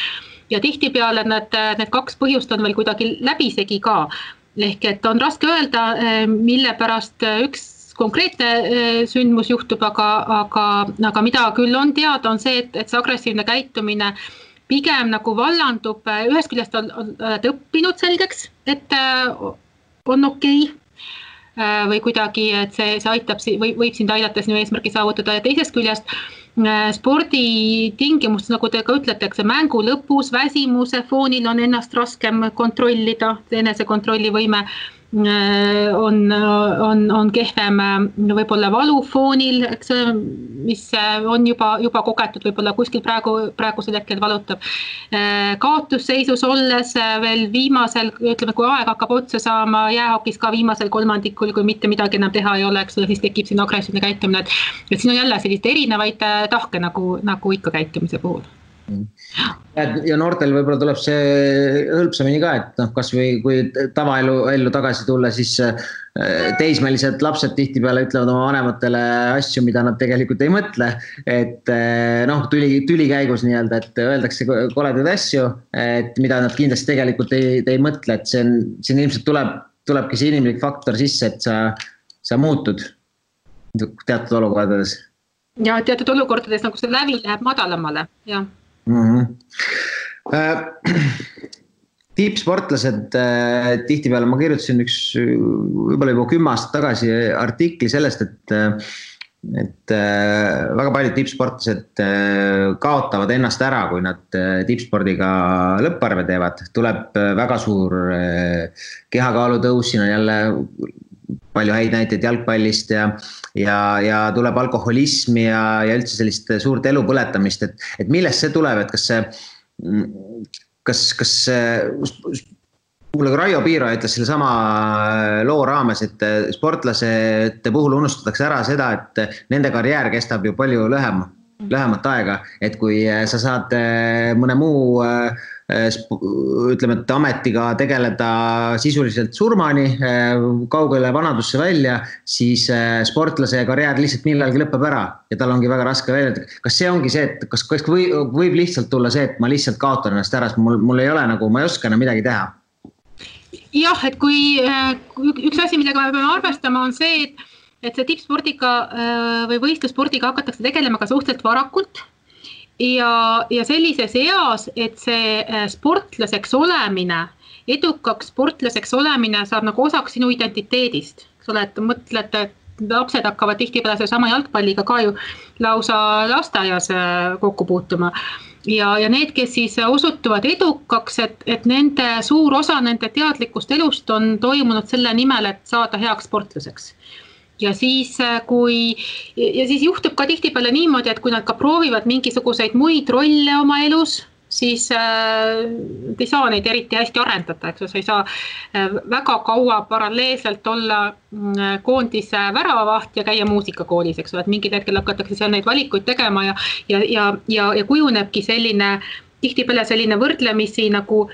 ja tihtipeale need, need kaks põhjust on veel kuidagi läbisegi ka. ehk et on raske öelda, mille pärast üks konkreetne sündmus juhtub, aga, aga, aga mida küll on teada, on see, et, et see agressiivne käitumine pigem nagu vallandub, ühest küljest oled õppinud selgeks, et on okei okay Äh, või kuidagi, et see, see aitab, või võib sind aidata sinu eesmärki saavutada. Ja teisest küljest äh, sporditingimustes, nagu te ka see mängu lõpus väsimuse foonil on ennast raskem kontrollida, enesekontrolli võime Äh, on, on, on kehvem äh, võib-olla valufoonil, eks mis äh, on juba, juba kogetud, võib-olla kuskil praegu, praegusel hetkel valutab. kaotusseisus olles veel viimasel, ütleme, kui aeg hakkab otsa saama jäähokis ka viimasel kolmandikul, kui mitte midagi enam teha ei ole, eks ole, siis tekib siin agressiivne käitumine, et, et siin on jälle selliseid erinevaid tahke nagu, nagu ikka käitumise puhul ja noortel võib-olla tuleb see hõlpsamini ka, et noh, kasvõi kui tavaelu, ellu tagasi tulla, siis äh, teismelised lapsed tihtipeale ütlevad oma vanematele asju, mida nad tegelikult ei mõtle. et äh, noh, tüli, tüli käigus nii-öelda, et öeldakse koledaid asju, et mida nad kindlasti tegelikult ei, ei mõtle, et see on, siin ilmselt tuleb, tulebki see inimlik faktor sisse, et sa, sa muutud teatud olukordades. ja teatud olukordades nagu see lävi läheb madalamale, jah mm. -hmm. Äh, tippsportlased äh, tihtipeale, ma kirjutasin üks võib-olla juba kümme aastat tagasi artikli sellest, et et äh, väga paljud tippsportlased äh, kaotavad ennast ära, kui nad äh, tippspordiga lõpparve teevad, tuleb äh, väga suur äh, kehakaalu tõus, siin on jälle palju häid näiteid jalgpallist ja, ja, ja tuleb alkoholism ja, ja üldse sellist suurt elu põletamist, et, et millest see tuleb, et kas see, kas, kas see mulle ka Raio Piiro ütles sellesama loo raames, et sportlasete puhul unustatakse ära seda, et nende karjäär kestab ju palju lühem, lühemat aega, et kui sa saad mõne muu äh, Äh, ütleme, et ametiga tegeleda sisuliselt surmani, äh, kaugele vanadusse välja, siis äh, sportlase karjäär lihtsalt millalgi lõpeb ära ja tal ongi väga raske välja, kas see ongi see, et kas, kas või, võib lihtsalt tulla see, et ma lihtsalt kaotan ennast ära, sest mul, mul ei ole nagu, ma ei oska enam midagi teha? jah, et kui üks asi, millega me peame arvestama, on see, et et see tippspordiga või võistlusspordiga hakatakse tegelema ka suhteliselt varakult ja, ja sellises eas, et see äh, sportlaseks olemine, edukaks sportlaseks olemine saab nagu osaks sinu identiteedist, eks ole, et mõtled, et lapsed hakkavad tihtipeale sedasama jalgpalliga ka ju lausa lasteaias äh, kokku puutuma. Ja, ja need, kes siis osutuvad edukaks, et, et nende suur osa nende teadlikust elust on toimunud selle nimel, et saada heaks sportlaseks ja siis, äh, kui ja siis juhtub ka tihtipeale niimoodi, et kui nad ka proovivad mingisuguseid muid rolle oma elus, siis äh, ei saa neid eriti hästi arendada, eks ju, sa ei saa äh, väga kaua paralleelselt olla äh, koondise väravavaht ja käia muusikakoolis, eks ole, et mingil hetkel hakatakse seal neid valikuid tegema ja, ja, ja, ja, ja kujunebki selline tihtipeale selline võrdlemisi nagu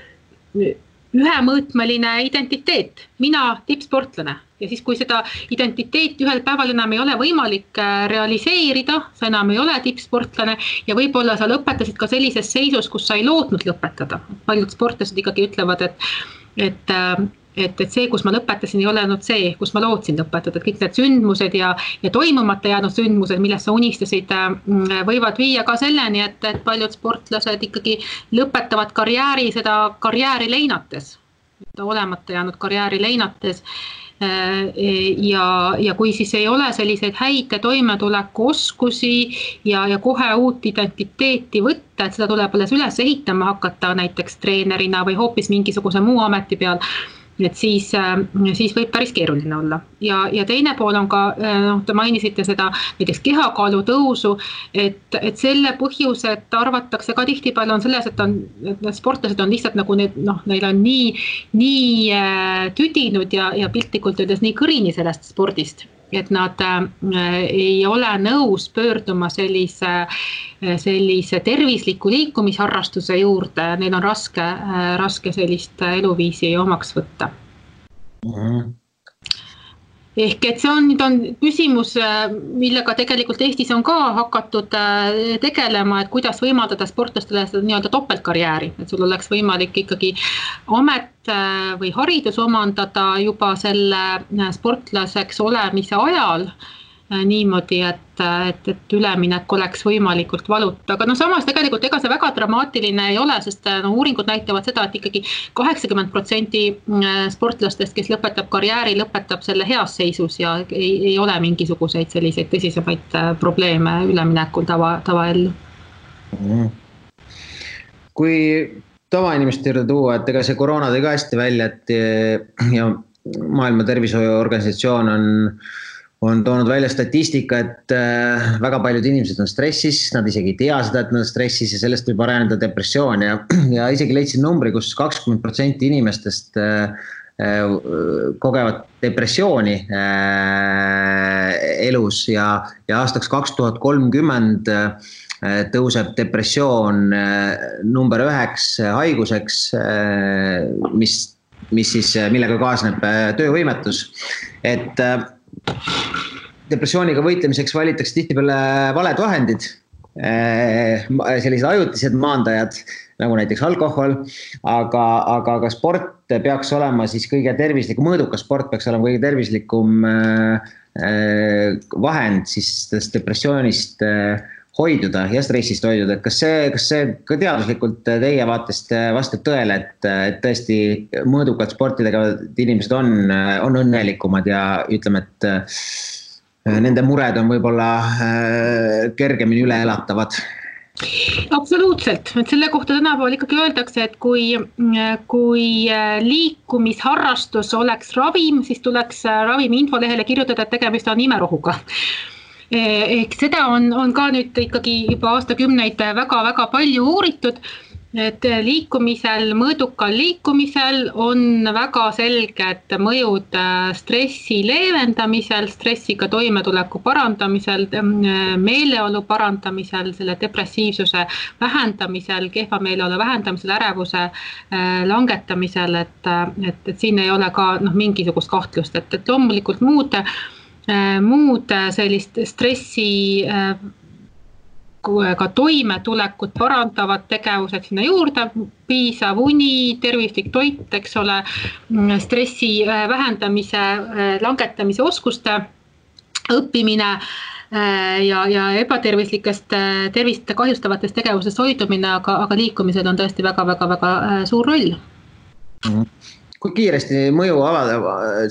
ühemõõtmeline identiteet, mina tippsportlane ja siis, kui seda identiteeti ühel päeval enam ei ole võimalik äh, realiseerida, sa enam ei ole tippsportlane ja võib-olla sa lõpetasid ka sellises seisus, kus sa ei lootnud lõpetada. paljud sportlased ikkagi ütlevad, et, et äh, et, et see, kus ma lõpetasin, ei ole olnud see, kus ma lootsin lõpetada, et kõik need sündmused ja, ja toimumata jäänud sündmused, millest sa unistasid, äh, võivad viia ka selleni, et, et paljud sportlased ikkagi lõpetavad karjääri seda karjääri leinates, olemata jäänud karjääri leinates. Äh, ja, ja kui siis ei ole selliseid häid toimetulekuoskusi ja, ja kohe uut identiteeti võtta, et seda tuleb alles üles ehitama hakata näiteks treenerina või hoopis mingisuguse muu ameti peal et siis, äh, siis võib päris keeruline olla. Ja, ja teine pool on ka äh, noh, te mainisite seda näiteks kehakaalu tõusu, et, et selle põhjused arvatakse ka tihtipeale on selles, et on, et need sportlased on lihtsalt nagu need noh, neil on nii, nii äh, tüdinud ja, ja piltlikult öeldes nii kõrini sellest spordist et nad äh, ei ole nõus pöörduma sellise, äh, sellise tervisliku liikumisharrastuse juurde, neil on raske äh,, raske sellist eluviisi omaks võtta mm. -hmm ehk et see on, nüüd on küsimus, äh, millega tegelikult Eestis on ka hakatud äh, tegelema, et kuidas võimaldada sportlastele seda nii-öelda topeltkarjääri, et sul oleks võimalik ikkagi amet äh, või haridus omandada juba selle sportlaseks olemise ajal niimoodi, et, et, et üleminek oleks võimalikult valutu, aga noh, samas tegelikult ega see väga dramaatiline ei ole, sest no uuringud näitavad seda, et ikkagi kaheksakümmend protsenti äh, sportlastest, kes lõpetab karjääri, lõpetab selle heas seisus ja ei, ei ole mingisuguseid selliseid tõsisemaid äh, probleeme üleminekul tava, tavaellu. Mm.. kui tavainimeste juurde tuua, et ega see koroona tõi ka hästi välja, et ja Maailma Tervishoiuorganisatsioon on on toonud välja statistika, et äh, väga paljud inimesed on stressis, nad isegi ei tea seda, et nad on stressis ja sellest võib areneda depressioon ja, ja isegi leidsin numbri kus, kus kakskümmend protsenti inimestest äh, äh, kogevad depressiooni elus ja, ja aastaks kaks tuhat kolmkümmend tõuseb depressioon number üheks haiguseks, mis, mis siis, millega kaasneb töövõimetus, et depressiooniga võitlemiseks valitakse tihtipeale valed vahendid, eh, sellised ajutised maandajad nagu näiteks alkohol, aga, aga ka sport peaks olema siis kõige tervislikum, mõõdukas sport peaks olema kõige tervislikum eh, eh, vahend siis sellest depressioonist hoiduda ja stressist hoiduda, et kas see, kas see ka teaduslikult teie vaatest vastab tõele, et, et tõesti mõõdukalt sporti tegevad inimesed on, on õnnelikumad ja ütleme, et nende mured on võib-olla äh, kergemini üleelatavad? Absoluutselt, et selle kohta tänapäeval ikkagi öeldakse, et kui, kui äh, liikumisharrastus oleks ravim, siis tuleks äh, ravimi infolehele kirjutada, et tegemist on imerohuga ehk seda on, on ka nüüd ikkagi juba aastakümneid väga-väga palju uuritud. Et liikumisel, mõõdukal liikumisel on väga selged mõjud äh, stressi leevendamisel, stressiga toimetuleku parandamisel, äh, meeleolu parandamisel, selle depressiivsuse vähendamisel, kehva meeleolu vähendamisel, ärevuse äh, langetamisel, et, et, et siin ei ole ka noh, mingisugust kahtlust, et, et loomulikult muud muud sellist stressi ka toimetulekut parandavad tegevused sinna juurde, piisav uni, tervislik toit, eks ole, stressi äh, vähendamise, äh, langetamise oskuste õppimine äh, ja, ja ebatervislikest, tervist kahjustavatest tegevusest hoidumine, aga, aga liikumisel on tõesti väga-väga-väga suur roll. Mm. -hmm kui kiiresti mõju avada,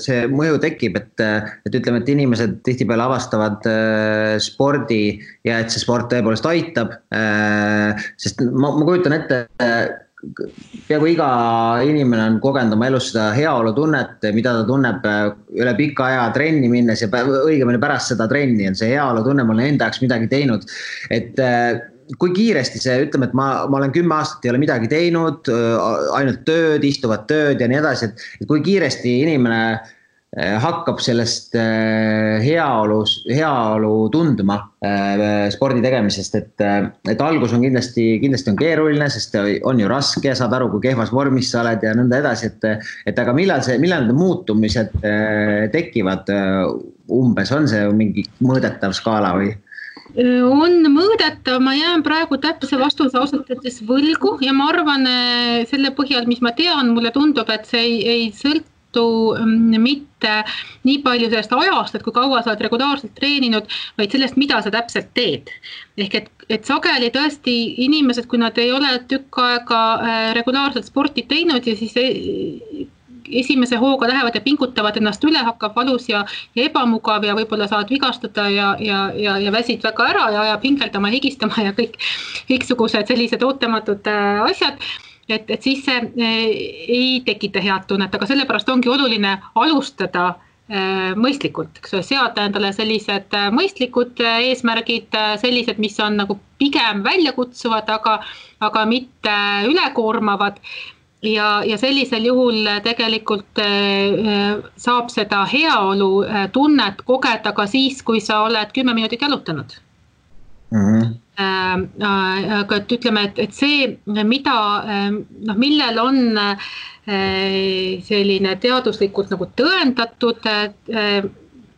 see mõju tekib, et, et ütleme, et inimesed tihtipeale avastavad äh, spordi ja et see sport tõepoolest aitab äh,. sest ma, ma kujutan ette äh, peaaegu iga inimene on kogenud oma elus seda heaolutunnet, mida ta tunneb äh, üle pika aja trenni minnes ja õigemini pärast seda trenni on see heaolutunne, ma olen enda jaoks midagi teinud, et äh, kui kiiresti see, ütleme, et ma, ma olen kümme aastat ei ole midagi teinud, ainult tööd, istuvat tööd ja nii edasi, et, kui kiiresti inimene hakkab sellest heaolu, heaolu tundma spordi tegemisest, et, et algus on kindlasti, kindlasti on keeruline, sest on ju raske, saad aru, kui kehvas vormis sa oled ja nõnda edasi, et, et aga millal see, millal need muutumised tekivad umbes, on see mingi mõõdetav skaala või? On mõõdetav, ma jään praegu täpse vastuse ausalt öeldes võlgu ja ma arvan selle põhjal, mis ma tean, mulle tundub, et see ei, ei sõltu mm, mitte nii palju sellest ajast, et kui kaua sa oled regulaarselt treeninud, vaid sellest, mida sa täpselt teed. ehk et, et sageli tõesti inimesed, kui nad ei ole tükk aega regulaarselt sporti teinud ja siis esimese hooga lähevad ja pingutavad ennast üle, hakkab valus ja, ja ebamugav ja võib-olla saad vigastada ja, ja, ja, ja väsid väga ära ja ajab hingeldama, higistama ja kõik, kõiksugused sellised ootamatud äh, asjad. Et, et siis see äh, ei tekita head tunnet, aga sellepärast ongi oluline alustada äh, mõistlikult, eks ole, seada endale sellised mõistlikud eesmärgid, sellised, mis on nagu pigem väljakutsuvad, aga, aga mitte ülekoormavad ja, ja sellisel juhul tegelikult äh, saab seda heaolu äh, tunnet kogeda ka siis, kui sa oled kümme minutit jalutanud mm. -hmm aga et ütleme, et, et see, mida noh, millel on selline teaduslikult nagu tõendatud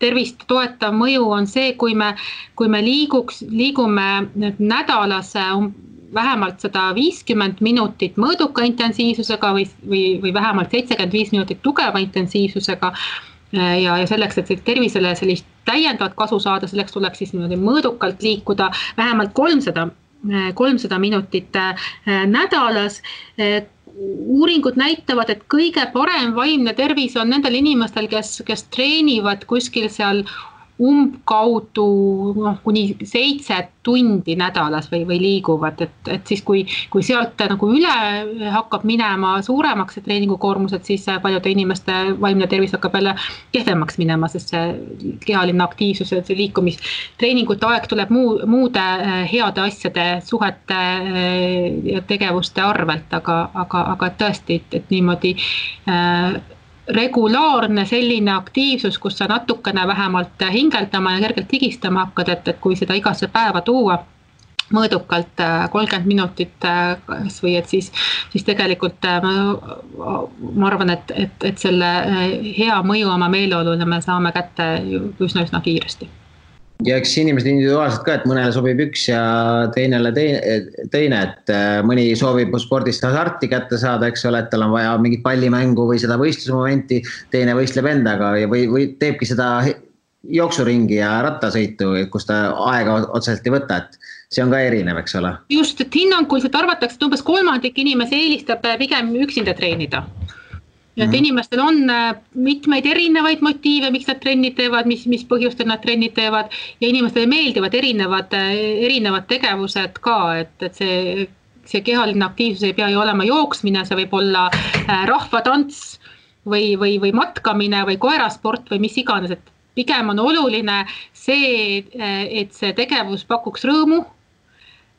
tervist toetav mõju on see, kui me, kui me liiguks, liigume nädalas vähemalt sada viiskümmend minutit mõõduka intensiivsusega või, või, või vähemalt seitsekümmend viis minutit tugeva intensiivsusega. Ja, ja selleks, et tervisele sellist täiendavat kasu saada, selleks tuleks siis niimoodi mõõdukalt liikuda vähemalt kolmsada, kolmsada minutit nädalas. Uuringud näitavad, et kõige parem vaimne tervis on nendel inimestel, kes, kes treenivad kuskil seal umbkaudu noh, kuni seitse tundi nädalas või, või liiguvad, et, et siis, kui, kui sealt nagu üle hakkab minema suuremaks see treeningukoormus, et siis paljude inimeste vaimne tervis hakkab jälle kehvemaks minema, sest see kehaline aktiivsus ja see liikumistreeningute aeg tuleb muu, muude eh, heade asjade, suhete eh, ja tegevuste arvelt, aga, aga, aga tõesti, et, et niimoodi äh, regulaarne selline aktiivsus, kus sa natukene vähemalt hingeldama ja kergelt higistama hakkad, et, et kui seda igasse päeva tuua mõõdukalt äh, kolmkümmend minutit äh, kasvõi, et siis, siis tegelikult äh, ma, ma arvan, et, et, et selle hea mõju oma meeleolule me saame kätte üsna-üsna kiiresti ja eks inimesed individuaalselt ka, et mõnele sobib üks ja teinele teine, teine, et äh, mõni soovib spordist hasarti kätte saada, eks ole, et tal on vaja mingit pallimängu või seda võistlusmomenti, teine võistleb endaga ja, või, või teebki seda jooksuringi ja rattasõitu, kus ta aega otseselt ei võta, et see on ka erinev, eks ole. just, et hinnanguliselt arvatakse, et umbes kolmandik inimesi eelistab pigem üksinda treenida ja et mhm. inimestel on äh, mitmeid erinevaid motiive, miks nad trenni teevad, mis, mis põhjustel nad trenni teevad ja inimestele meeldivad erinevad, äh, erinevad tegevused ka, et, et see, see kehaline aktiivsus ei pea ju olema jooksmine, see võib olla äh, rahvatants või, või, või matkamine või koerasport või mis iganes, et pigem on oluline see, et see tegevus pakuks rõõmu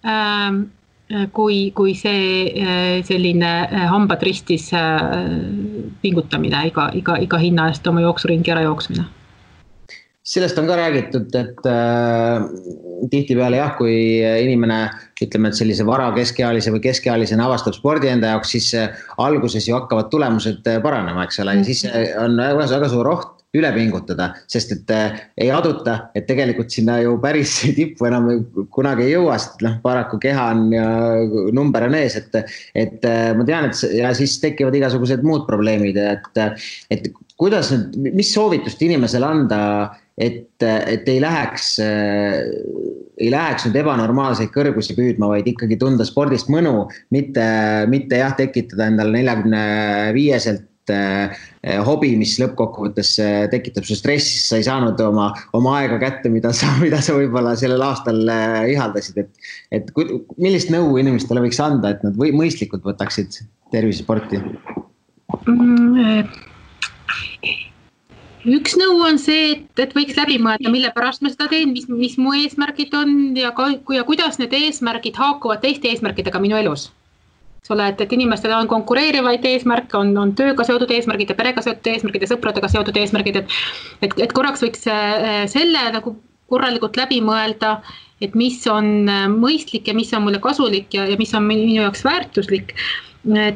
ähm, Äh, kui, kui see äh, selline äh, hambad ristis pingutamine iga, iga, iga hinna eest oma jooksuringi ära jooksmine? Sellest on ka räägitud, et äh, tihtipeale jah, kui inimene ütleme, et sellise vara keskealise või keskealisena avastab spordi enda jaoks, siis äh, alguses ju hakkavad tulemused paranema, eks ole, ja siis on väga, väga suur oht üle pingutada, sest et äh, ei aduta, et tegelikult sinna ju päris tippu enam kunagi ei jõua, sest noh, paraku keha on ja number on ees, et, et äh, ma tean, et ja siis tekivad igasugused muud probleemid, et, et kuidas nüüd, mis soovitust inimesele anda, et, et ei läheks äh, ei läheks nüüd ebanormaalseid kõrgusi püüdma, vaid ikkagi tunda spordist mõnu, mitte, mitte jah, tekitada endale neljakümne viieselt hobi, mis lõppkokkuvõttes eh, tekitab su stressi, sa ei saanud oma, oma aega kätte, mida sa, mida sa võib-olla sellel aastal eh, ihaldasid, et. et millist nõu inimestele võiks anda, et nad või mõistlikult võtaksid tervisesporti mm,? üks nõu on see, et, et võiks läbi mõelda, mille pärast ma seda teen, mis, mis mu eesmärgid on ja ka, ja kuidas need eesmärgid haakuvad teiste eesmärkidega minu elus eks ole, et, et inimestel on konkureerivaid eesmärke, on, on tööga seotud eesmärgid ja perega seotud eesmärgid ja sõpradega seotud eesmärgid, et et, et korraks võiks äh, selle nagu korralikult läbi mõelda, et mis on äh, mõistlik ja mis on mulle kasulik ja, ja mis on minu jaoks väärtuslik.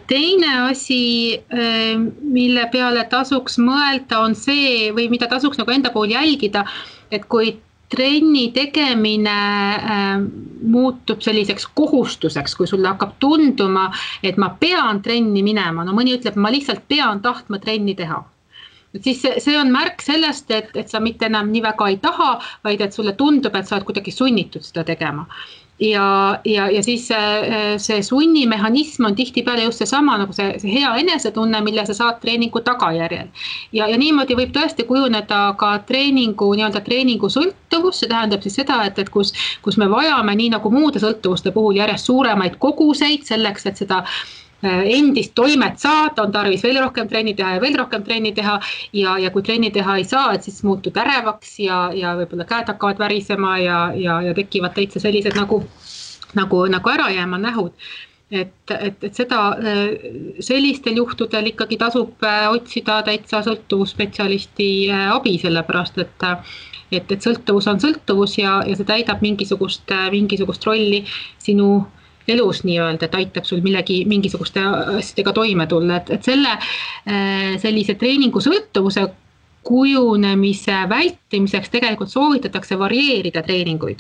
teine asi, äh, mille peale tasuks mõelda, on see või mida tasuks nagu enda pool jälgida, et kui trenni tegemine äh, muutub selliseks kohustuseks, kui sulle hakkab tunduma, et ma pean trenni minema, no mõni ütleb, ma lihtsalt pean tahtma trenni teha. Siis see on märk sellest, et, et sa mitte enam nii väga ei taha, vaid et sulle tundub, et sa oled kuidagi sunnitud seda tegema ja, ja, ja siis see, see sunnimehhanism on tihtipeale just seesama nagu see, see hea enesetunne, mille sa saad treeningu tagajärjel. ja, ja niimoodi võib tõesti kujuneda ka treeningu nii-öelda treeningu sõltuvus, see tähendab siis seda, et, et kus, kus me vajame nii nagu muude sõltuvuste puhul järjest suuremaid koguseid selleks, et seda endist toimet saada, on tarvis veel rohkem trenni teha ja veel rohkem trenni teha. Ja, ja kui trenni teha ei saa, et siis muutud ärevaks ja, ja võib-olla käed hakkavad värisema ja, ja, ja tekivad täitsa sellised nagu, nagu, nagu ärajääma nähud. Et, et, et seda äh, sellistel juhtudel ikkagi tasub äh, otsida täitsa sõltuvusspetsialisti abi, sellepärast et et, et sõltuvus on sõltuvus ja, ja see täidab mingisugust, mingisugust rolli sinu elus nii-öelda, et aitab sul millegi, mingisuguste asjadega toime tulla, et, et selle äh, sellise treeningu sõltuvuse kujunemise vältimiseks tegelikult soovitatakse varieerida treeninguid.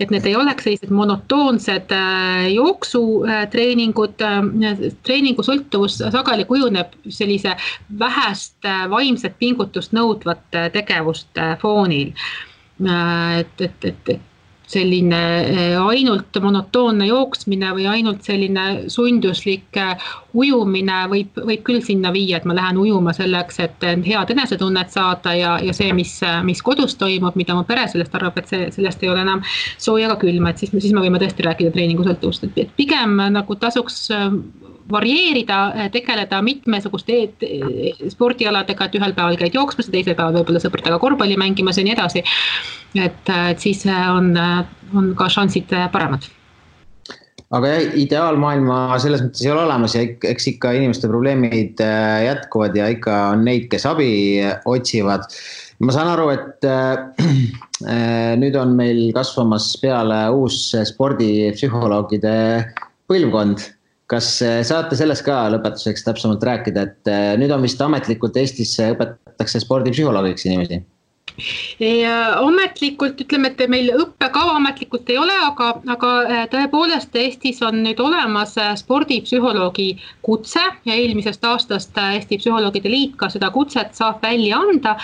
et need ei oleks sellised monotoonsed äh, jooksutreeningud, äh, treeningusõltuvus sageli kujuneb sellise vähest äh, vaimset pingutust nõudvate tegevuste foonil. et, et, et, et selline eh, ainult monotoonne jooksmine või ainult selline sunduslik eh, ujumine võib, võib küll sinna viia, et ma lähen ujuma selleks, et head enesetunnet saada ja, ja see, mis, mis kodus toimub, mida mu pere sellest arvab, et see, sellest ei ole enam sooja ega külma, et siis, siis me võime tõesti rääkida treeningusõltuvust, et pigem nagu tasuks varieerida, tegeleda mitmesuguste spordialadega, et ühel päeval käid jooksmas ja teisel päeval võib-olla sõpradega korvpalli mängimas ja nii edasi. Et, et siis on, on ka šansid paremad aga jah, ideaalmaailma selles mõttes ei ole olemas ja eks ikka inimeste probleemid äh, jätkuvad ja ikka on neid, kes abi otsivad. ma saan aru, et äh, nüüd on meil kasvamas peale uus spordipsühholoogide põlvkond kas äh, saate sellest ka lõpetuseks täpsemalt rääkida, et äh, nüüd on vist ametlikult Eestis õpetatakse spordipsühholoogiks inimesi? Ametlikult ütleme, et meil õppekava ametlikult ei ole, aga, aga äh, tõepoolest Eestis on nüüd olemas spordipsühholoogi kutse ja eelmisest aastast Eesti Psühholoogide Liit ka seda kutset saab välja anda.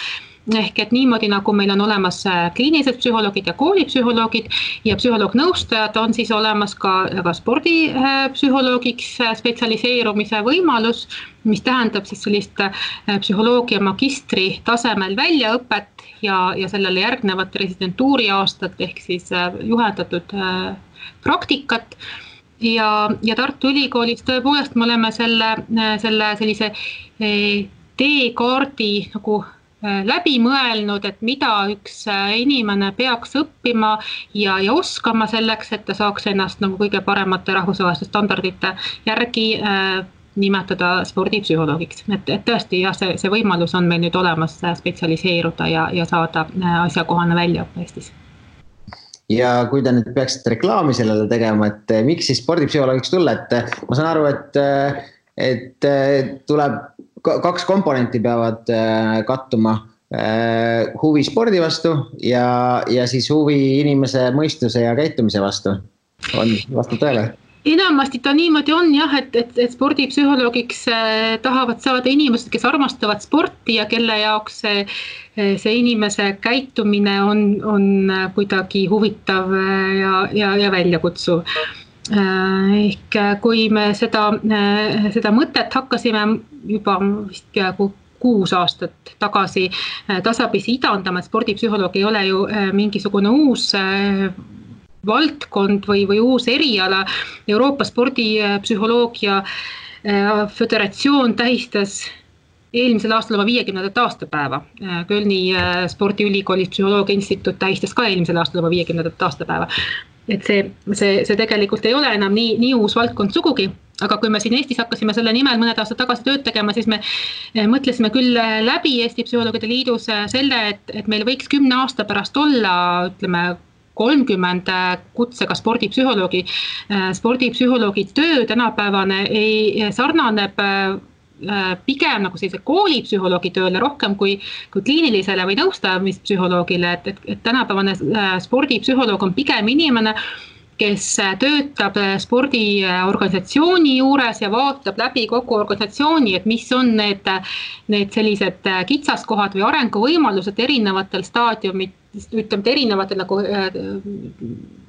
Ehk et niimoodi, nagu meil on olemas äh, kliinilised psühholoogid ja koolipsühholoogid ja psühholoog-nõustajad, on siis olemas ka, ka spordipsühholoogiks äh, spetsialiseerumise võimalus, mis tähendab siis sellist äh, psühholoogia magistri tasemel väljaõpet ja, ja sellele järgnevat residentuuri aastat ehk siis juhendatud praktikat ja, ja Tartu Ülikoolis tõepoolest me oleme selle, selle sellise teekaardi nagu Äh, läbi mõelnud, et mida üks äh, inimene peaks õppima ja, ja oskama selleks, et ta saaks ennast nagu kõige paremate rahvusvaheliste standardite järgi äh, nimetada spordipsühholoogiks, et, et tõesti jah, see, see võimalus on meil nüüd olemas äh, spetsialiseeruda ja, ja saada asjakohane väljaõpe Eestis ja kui te nüüd peaksite reklaami sellele tegema, et miks siis spordipsühholoogiks tulla, et ma saan aru, et, et tuleb kaks komponenti peavad äh, kattuma. Äh, huvi spordi vastu ja, ja siis huvi inimese mõistuse ja käitumise vastu. on, vastab tõele? Enamasti ta niimoodi on jah, et, et, et spordipsühholoogiks äh, tahavad saada inimesed, kes armastavad sporti ja kelle jaoks see, see inimese käitumine on, on kuidagi huvitav ja, ja, ja väljakutsuv. Ehk kui me seda, seda mõtet hakkasime juba vist peaaegu kuus aastat tagasi tasapisi idandama, et spordipsühholoog ei ole ju mingisugune uus valdkond või, või uus eriala. Euroopa Spordipsühholoogia Föderatsioon tähistas eelmisel aastal oma viiekümnendat aastapäeva. Kölni spordiülikoolis Psühholoogia Instituut tähistas ka eelmisel aastal oma viiekümnendat aastapäeva et see, see, see tegelikult ei ole enam nii, nii uus valdkond sugugi, aga kui me siin Eestis hakkasime selle nimel mõned aastad tagasi tööd tegema, siis me mõtlesime küll läbi Eesti Psühholoogide Liidus selle, et, et meil võiks kümne aasta pärast olla, ütleme, kolmkümmend kutsega spordipsühholoogi. Eh, spordipsühholoogi töö tänapäevane ei, sarnaneb Äh, pigem nagu sellise koolipsühholoogi tööle rohkem kui, kui kliinilisele või nõustamispsühholoogile, et, et, et tänapäevane äh, spordipsühholoog on pigem inimene, kes äh, töötab spordiorganisatsiooni juures ja vaatab läbi kogu organisatsiooni, et mis on need, need sellised kitsaskohad või arenguvõimalused erinevatel staadiumit, ütleme, erinevatel nagu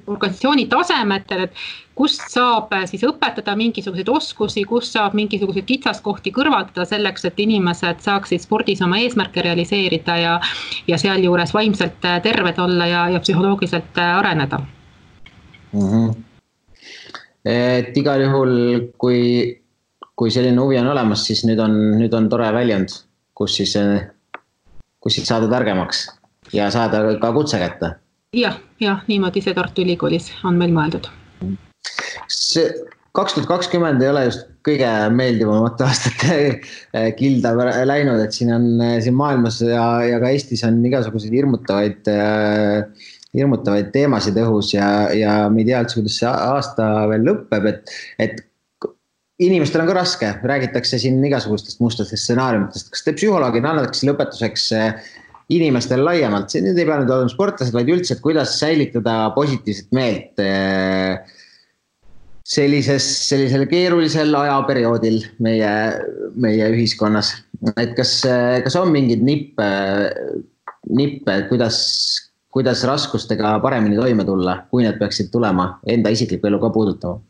organisatsiooni tasemetel, et kust saab äh, siis õpetada mingisuguseid oskusi, kust saab mingisuguseid kitsaskohti kõrvaldada selleks, et inimesed saaksid spordis oma eesmärke realiseerida ja, ja sealjuures vaimselt äh, terved olla ja, ja psühholoogiliselt äh, areneda mm. -hmm. et igal juhul, kui, kui selline huvi on olemas, siis nüüd on, nüüd on tore väljund, kus siis, kus siis saada targemaks ja saada ka kutse kätte jah, jah, niimoodi see Tartu Ülikoolis on meil mõeldud. see kaks tuhat kakskümmend ei ole just kõige meeldivamate aastate eh, kilda läinud, et siin on eh, siin maailmas ja, ja ka Eestis on igasuguseid hirmutavaid äh, hirmutavaid teemasid õhus ja, ja me ei tea üldse, kuidas see aasta veel lõpeb, et, et inimestel on ka raske, räägitakse siin igasugustest mustadest stsenaariumitest, kas te psühholoogina annaks lõpetuseks inimestel laiemalt, see nüüd ei pea nüüd olema sportlased, vaid üldse, et kuidas säilitada positiivset meelt sellises, sellisel keerulisel ajaperioodil meie, meie ühiskonnas. et kas, kas on mingeid nippe, nippe, kuidas, kuidas raskustega paremini toime tulla, kui need peaksid tulema, enda isiklikku elu ka puudutama?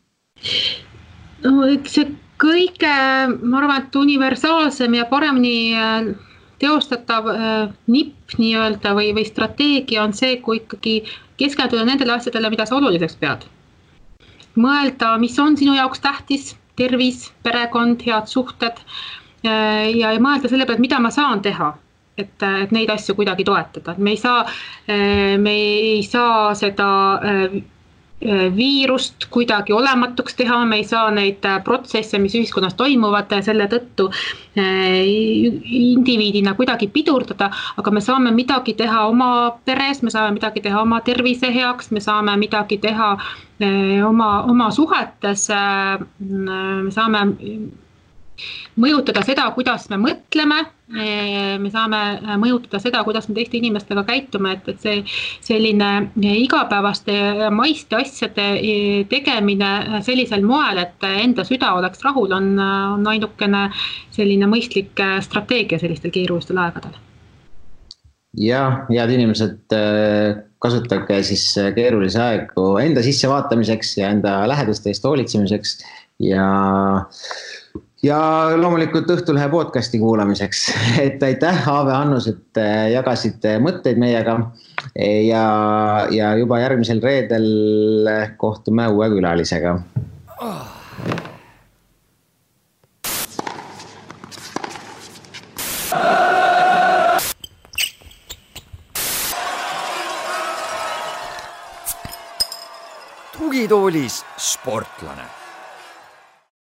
no eks see kõige, ma arvan, et universaalsem ja paremini teostatav äh, nipp nii-öelda või, või strateegia on see, kui ikkagi keskenduda nendele asjadele, mida sa oluliseks pead. mõelda, mis on sinu jaoks tähtis, tervis, perekond, head suhted äh, ja, ja mõelda selle peale, mida ma saan teha et, et neid asju kuidagi toetada, et me ei saa, me ei saa seda Äh, viirust kuidagi olematuks teha, me ei saa neid äh, protsesse, mis ühiskonnas toimuvad, äh, selle tõttu indiviidina kuidagi pidurdada, aga me saame midagi teha oma peres, me saame midagi teha oma tervise heaks, me saame midagi teha oma, oma suhetes, me saame mõjutada seda, kuidas me mõtleme. me saame mõjutada seda, kuidas me teiste inimestega käitume, et, et see selline igapäevaste maiste asjade tegemine sellisel moel, et enda süda oleks rahul, on, on ainukene selline mõistlik strateegia sellistel keerulistel aegadel jah, head inimesed, kasutage siis keerulisi aegu enda sissevaatamiseks ja enda lähedaste eest hoolitsemiseks ja ja loomulikult Õhtulehe podcast'i kuulamiseks, et aitäh, Aave, Annus, et äh, jagasite mõtteid meiega. ja, ja juba järgmisel reedel kohtume uue külalisega. Oh.. tugitoolis sportlane